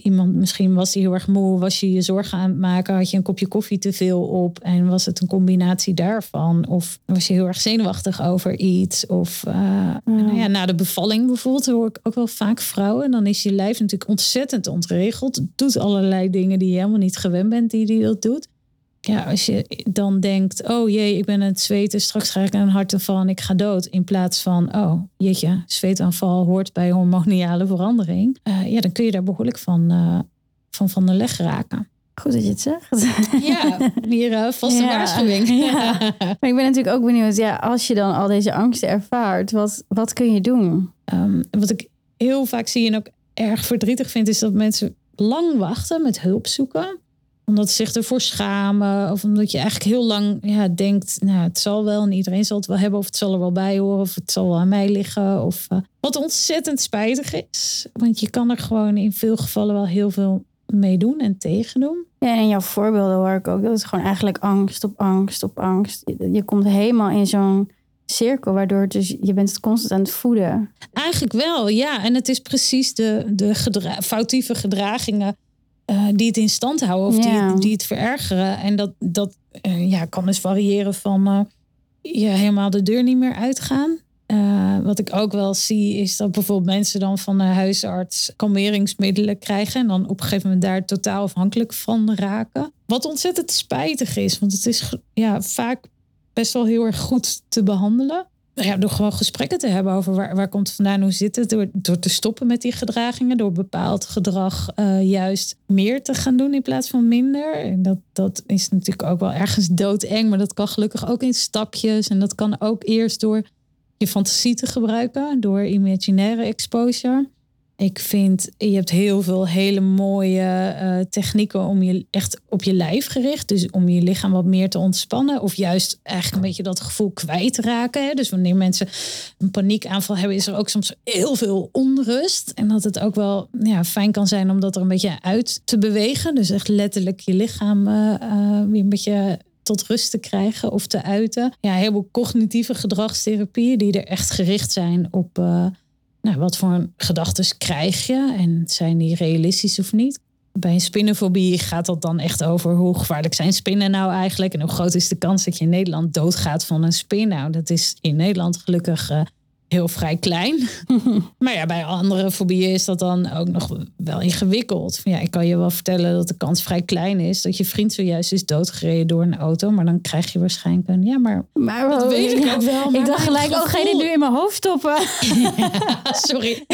iemand, misschien was hij heel erg moe, was je je zorgen aan het maken, had je een kopje koffie te veel op en was het een combinatie daarvan? Of was je heel erg zenuwachtig over iets? Of uh, ja. Nou ja, na de bevalling bijvoorbeeld hoor ik ook wel vaak vrouwen. Dan is je lijf natuurlijk ontzettend ontregeld. Doet allerlei dingen die je helemaal niet gewend bent die die dat doet. Ja, als je dan denkt, oh jee, ik ben aan het zweten, straks ga ik een hartaanval en ik ga dood. In plaats van, oh jeetje, zweetaanval hoort bij hormoniale verandering. Uh, ja, dan kun je daar behoorlijk van, uh, van van de leg raken. Goed dat je het zegt. Ja, hier uh, vast een ja. waarschuwing. Ja. (laughs) Maar ik ben natuurlijk ook benieuwd, ja, als je dan al deze angsten ervaart, wat, wat kun je doen? Um, wat ik heel vaak zie en ook erg verdrietig vind, is dat mensen lang wachten met hulp zoeken omdat ze zich ervoor schamen. Of omdat je eigenlijk heel lang ja, denkt, nou, het zal wel en iedereen zal het wel hebben. Of het zal er wel bij horen. Of het zal wel aan mij liggen. Of, uh, wat ontzettend spijtig is. Want je kan er gewoon in veel gevallen wel heel veel mee doen en tegen doen. Ja, en in jouw voorbeelden hoor ik ook. Dat is gewoon eigenlijk angst op angst op angst. Je, je komt helemaal in zo'n cirkel, waardoor het dus, je bent het constant aan het voeden. Eigenlijk wel, ja. En het is precies de, de gedra foutieve gedragingen uh, die het in stand houden of ja. die, die het verergeren. En dat, dat uh, ja, kan dus variëren van uh, je helemaal de deur niet meer uitgaan. wat ik ook wel zie is dat bijvoorbeeld mensen dan van de huisarts kalmeringsmiddelen krijgen. En dan op een gegeven moment daar totaal afhankelijk van raken. Wat ontzettend spijtig is, want het is ja, vaak best wel heel erg goed te behandelen ja, door gewoon gesprekken te hebben over waar, waar komt het vandaan, hoe zit het. Door, door te stoppen met die gedragingen, door bepaald gedrag uh, juist meer te gaan doen in plaats van minder. En dat, dat is natuurlijk ook wel ergens doodeng, maar dat kan gelukkig ook in stapjes. En dat kan ook eerst door je fantasie te gebruiken, door imaginaire exposure. Ik vind, je hebt heel veel hele mooie uh, technieken om je echt op je lijf gericht. Dus om je lichaam wat meer te ontspannen. Of juist eigenlijk een beetje dat gevoel kwijt te raken. Hè? Dus wanneer mensen een paniekaanval hebben, is er ook soms heel veel onrust. En dat het ook wel ja, fijn kan zijn om dat er een beetje uit te bewegen. Dus echt letterlijk je lichaam uh, uh, weer een beetje tot rust te krijgen of te uiten. Ja, heel veel cognitieve gedragstherapieën die er echt gericht zijn op nou, wat voor gedachten krijg je en zijn die realistisch of niet? Bij een spinnenfobie gaat dat dan echt over hoe gevaarlijk zijn spinnen nou eigenlijk en hoe groot is de kans dat je in Nederland doodgaat van een spin. Nou, dat is in Nederland gelukkig uh, heel vrij klein. (laughs) maar ja, bij andere fobieën is dat dan ook nog wel ingewikkeld. Ja, ik kan je wel vertellen dat de kans vrij klein is dat je vriend zojuist is doodgereden door een auto. Maar dan krijg je waarschijnlijk een, ja, maar, Maar dat oh, weet ik ook wel. Ik dacht gelijk, oh, ga je dit gevoel- nu in mijn hoofd stoppen? (laughs) (laughs) Sorry.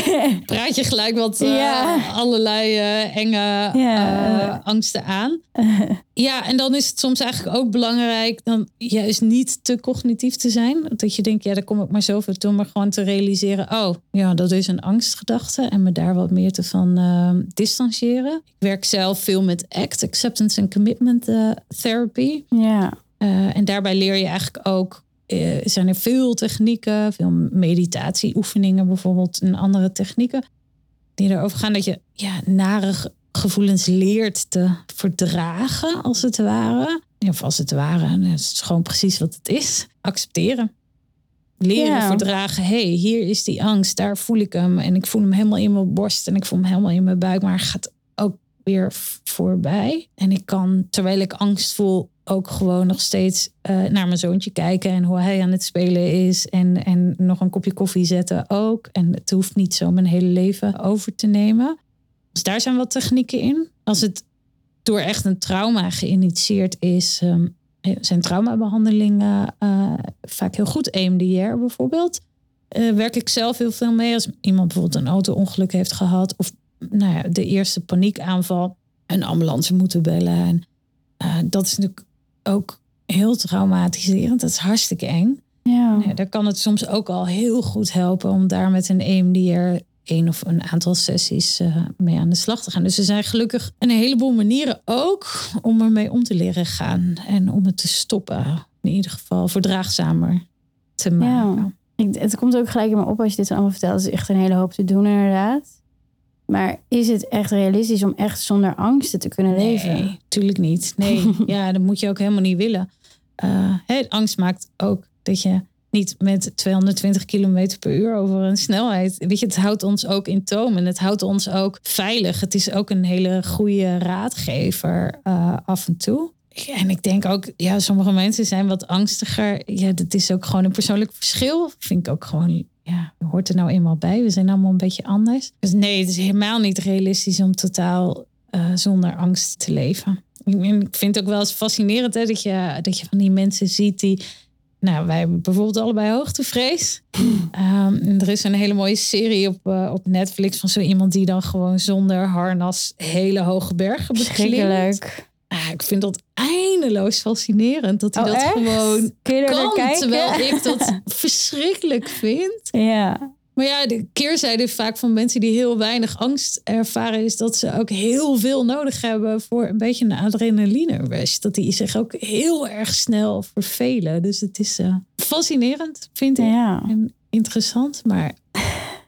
Praat je gelijk wat eh, Ja. allerlei eh, enge Ja. eh, angsten aan. Ja, en dan is het soms eigenlijk ook belangrijk dan juist niet te cognitief te zijn. Dat je denkt, ja, daar kom ik maar zoveel toe. Maar gewoon te realiseren, oh, ja, dat is een angstgedachte. En me daar wat meer te van eh, distancieren. Ik werk zelf veel met ACT, Acceptance and Commitment eh, Therapy. Ja. Eh, en daarbij leer je eigenlijk ook, eh, zijn er veel technieken, veel meditatieoefeningen bijvoorbeeld en andere technieken die erover gaan dat je ja, nare ge- gevoelens leert te verdragen, als het ware. Of als het ware, en het is gewoon precies wat het is. Accepteren. Leren verdragen. hey, hier is die angst, daar voel ik hem. En ik voel hem helemaal in mijn borst en ik voel hem helemaal in mijn buik. Maar hij gaat ook weer voorbij. En ik kan, terwijl ik angst voel, ook gewoon nog steeds eh, naar mijn zoontje kijken. En hoe hij aan het spelen is. En, en nog een kopje koffie zetten ook. En het hoeft niet zo mijn hele leven over te nemen. Dus daar zijn wat technieken in. Als het door echt een trauma geïnitieerd is, ehm, zijn traumabehandelingen eh, vaak heel goed. EMDR bijvoorbeeld. Eh, werk ik zelf heel veel mee. Als iemand bijvoorbeeld een auto-ongeluk heeft gehad. Of nou ja, de eerste paniekaanval. Een ambulance moeten bellen. En, eh, dat is natuurlijk ook heel traumatiserend. Dat is hartstikke eng. Ja. Ja, daar kan het soms ook al heel goed helpen om daar met een EMDR één of een aantal sessies eh, mee aan de slag te gaan. Dus er zijn gelukkig een heleboel manieren ook om ermee om te leren gaan en om het te stoppen. In ieder geval verdraagzamer te maken. Ik, het komt ook gelijk in me op als je dit allemaal vertelt. Het is echt een hele hoop te doen inderdaad. Maar is het echt realistisch om echt zonder angsten te kunnen leven? Nee, tuurlijk niet. Nee, (laughs) ja, dat moet je ook helemaal niet willen. Hè, angst maakt ook dat je niet met 220 km per uur over een snelheid. Weet je, het houdt ons ook in toom en het houdt ons ook veilig. Het is ook een hele goede raadgever eh, af en toe. En ik denk ook, ja, sommige mensen zijn wat angstiger. Ja, dat is ook gewoon een persoonlijk verschil. Vind ik ook gewoon, ja, hoort er nou eenmaal bij. We zijn allemaal een beetje anders. Dus nee, het is helemaal niet realistisch om totaal eh, zonder angst te leven. Ik vind het ook wel eens fascinerend hè, dat, je, dat je van die mensen ziet die. Nou, wij hebben bijvoorbeeld allebei hoogtevrees. (laughs) En er is een hele mooie serie op, eh, op Netflix van zo iemand die dan gewoon zonder harnas hele hoge bergen beklimt. Ah, ik vind dat eindeloos fascinerend dat hij Oh, dat echt? gewoon Kun je kan. kijken? Terwijl ik dat (laughs) verschrikkelijk vind. Ja. Maar ja, de keerzijde vaak van mensen die heel weinig angst ervaren... is dat ze ook heel veel nodig hebben voor een beetje een adrenaline rush. Dat die zich ook heel erg snel vervelen. Dus het is eh, fascinerend, vind ik. Ja. En interessant, maar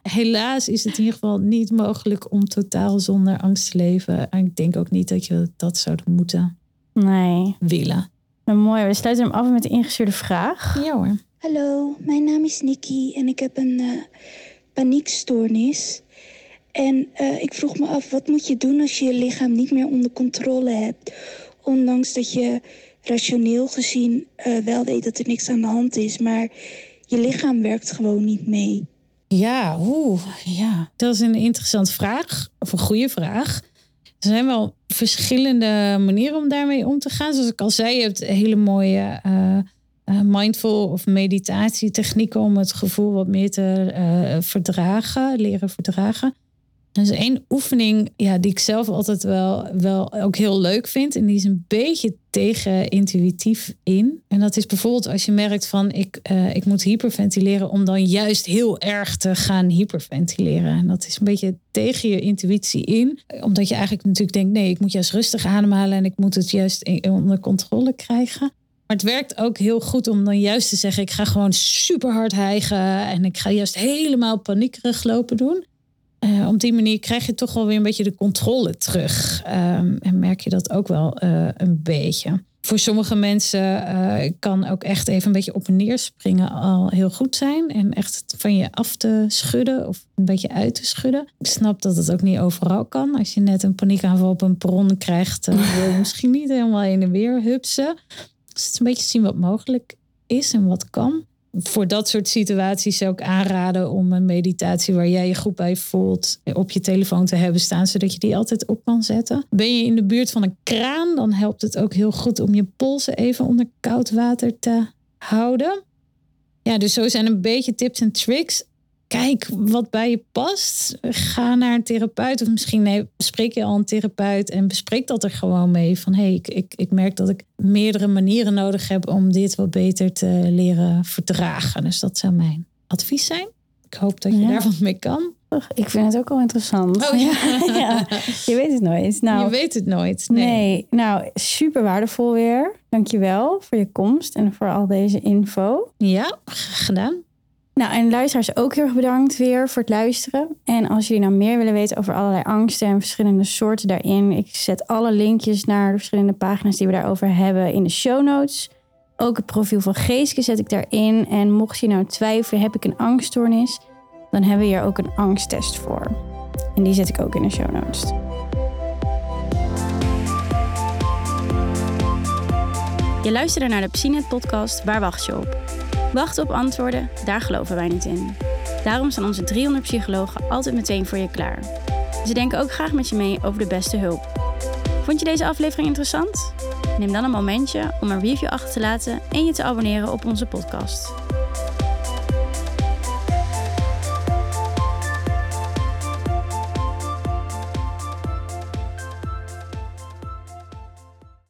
helaas is het in ieder geval niet mogelijk... om totaal zonder angst te leven. En ik denk ook niet dat je dat zou moeten Nee. willen. Maar mooi, we sluiten hem af met de ingestuurde vraag. Ja hoor. Hallo, mijn naam is Nikki en ik heb een eh, paniekstoornis. En eh, ik vroeg me af, wat moet je doen als je je lichaam niet meer onder controle hebt? Ondanks dat je rationeel gezien eh, wel weet dat er niks aan de hand is, maar je lichaam werkt gewoon niet mee. Ja, oeh, ja. Dat is een interessante vraag, of een goede vraag. Er zijn wel verschillende manieren om daarmee om te gaan. Zoals ik al zei, je hebt hele mooie eh, mindful of meditatietechnieken om het gevoel wat meer te eh, verdragen, leren verdragen. Er is één oefening ja, die ik zelf altijd wel, wel ook heel leuk vind. En die is een beetje tegen intuïtief in. En dat is bijvoorbeeld als je merkt van ik, eh, ik moet hyperventileren. Om dan juist heel erg te gaan hyperventileren. En dat is een beetje tegen je intuïtie in. Omdat je eigenlijk natuurlijk denkt nee ik moet juist rustig ademhalen. En ik moet het juist onder controle krijgen. Maar het werkt ook heel goed om dan juist te zeggen: ik ga gewoon super hard hijgen. En ik ga juist helemaal paniekerig lopen doen. Eh, op die manier krijg je toch wel weer een beetje de controle terug. Ehm, en merk je dat ook wel eh, een beetje. Voor sommige mensen eh, kan ook echt even een beetje op en neer springen al heel goed zijn. En echt van je af te schudden of een beetje uit te schudden. Ik snap dat het ook niet overal kan. Als je net een paniekaanval op een perron krijgt, dan wil je (laughs) misschien niet helemaal heen en weer hupsen. Dus het is een beetje zien wat mogelijk is en wat kan. voor dat soort situaties zou ik aanraden om een meditatie waar jij je goed bij voelt op je telefoon te hebben staan, zodat je die altijd op kan zetten. Ben je in de buurt van een kraan, dan helpt het ook heel goed om je polsen even onder koud water te houden. Ja, dus zo zijn een beetje tips en tricks kijk wat bij je past. Ga naar een therapeut. Of misschien nee, spreek je al een therapeut en bespreek dat er gewoon mee. Van hé, hey, ik, ik, ik merk dat ik meerdere manieren nodig heb om dit wat beter te leren verdragen. Dus dat zou mijn advies zijn. Ik hoop dat je Ja. daar wat mee kan. Ik vind het ook al interessant. Oh, ja. (laughs) ja. Je weet het nooit. Nou, je weet het nooit. nee. Nee. nou, super waardevol weer. Dankjewel voor je komst en voor al deze info. Ja, gedaan. Nou, en luisteraars ook heel erg bedankt weer voor het luisteren. En als jullie nou meer willen weten over allerlei angsten en verschillende soorten daarin, ik zet alle linkjes naar de verschillende pagina's die we daarover hebben in de show notes. Ook het profiel van Geeske zet ik daarin. En mocht je nou twijfelen, heb ik een angststoornis, dan hebben we hier ook een angsttest voor. En die zet ik ook in de show notes. Je luisterde naar de Psinet podcast Waar wacht je op? Wachten op antwoorden, daar geloven wij niet in. Daarom staan onze 300 psychologen altijd meteen voor je klaar. Ze denken ook graag met je mee over de beste hulp. Vond je deze aflevering interessant? Neem dan een momentje om een review achter te laten en je te abonneren op onze podcast.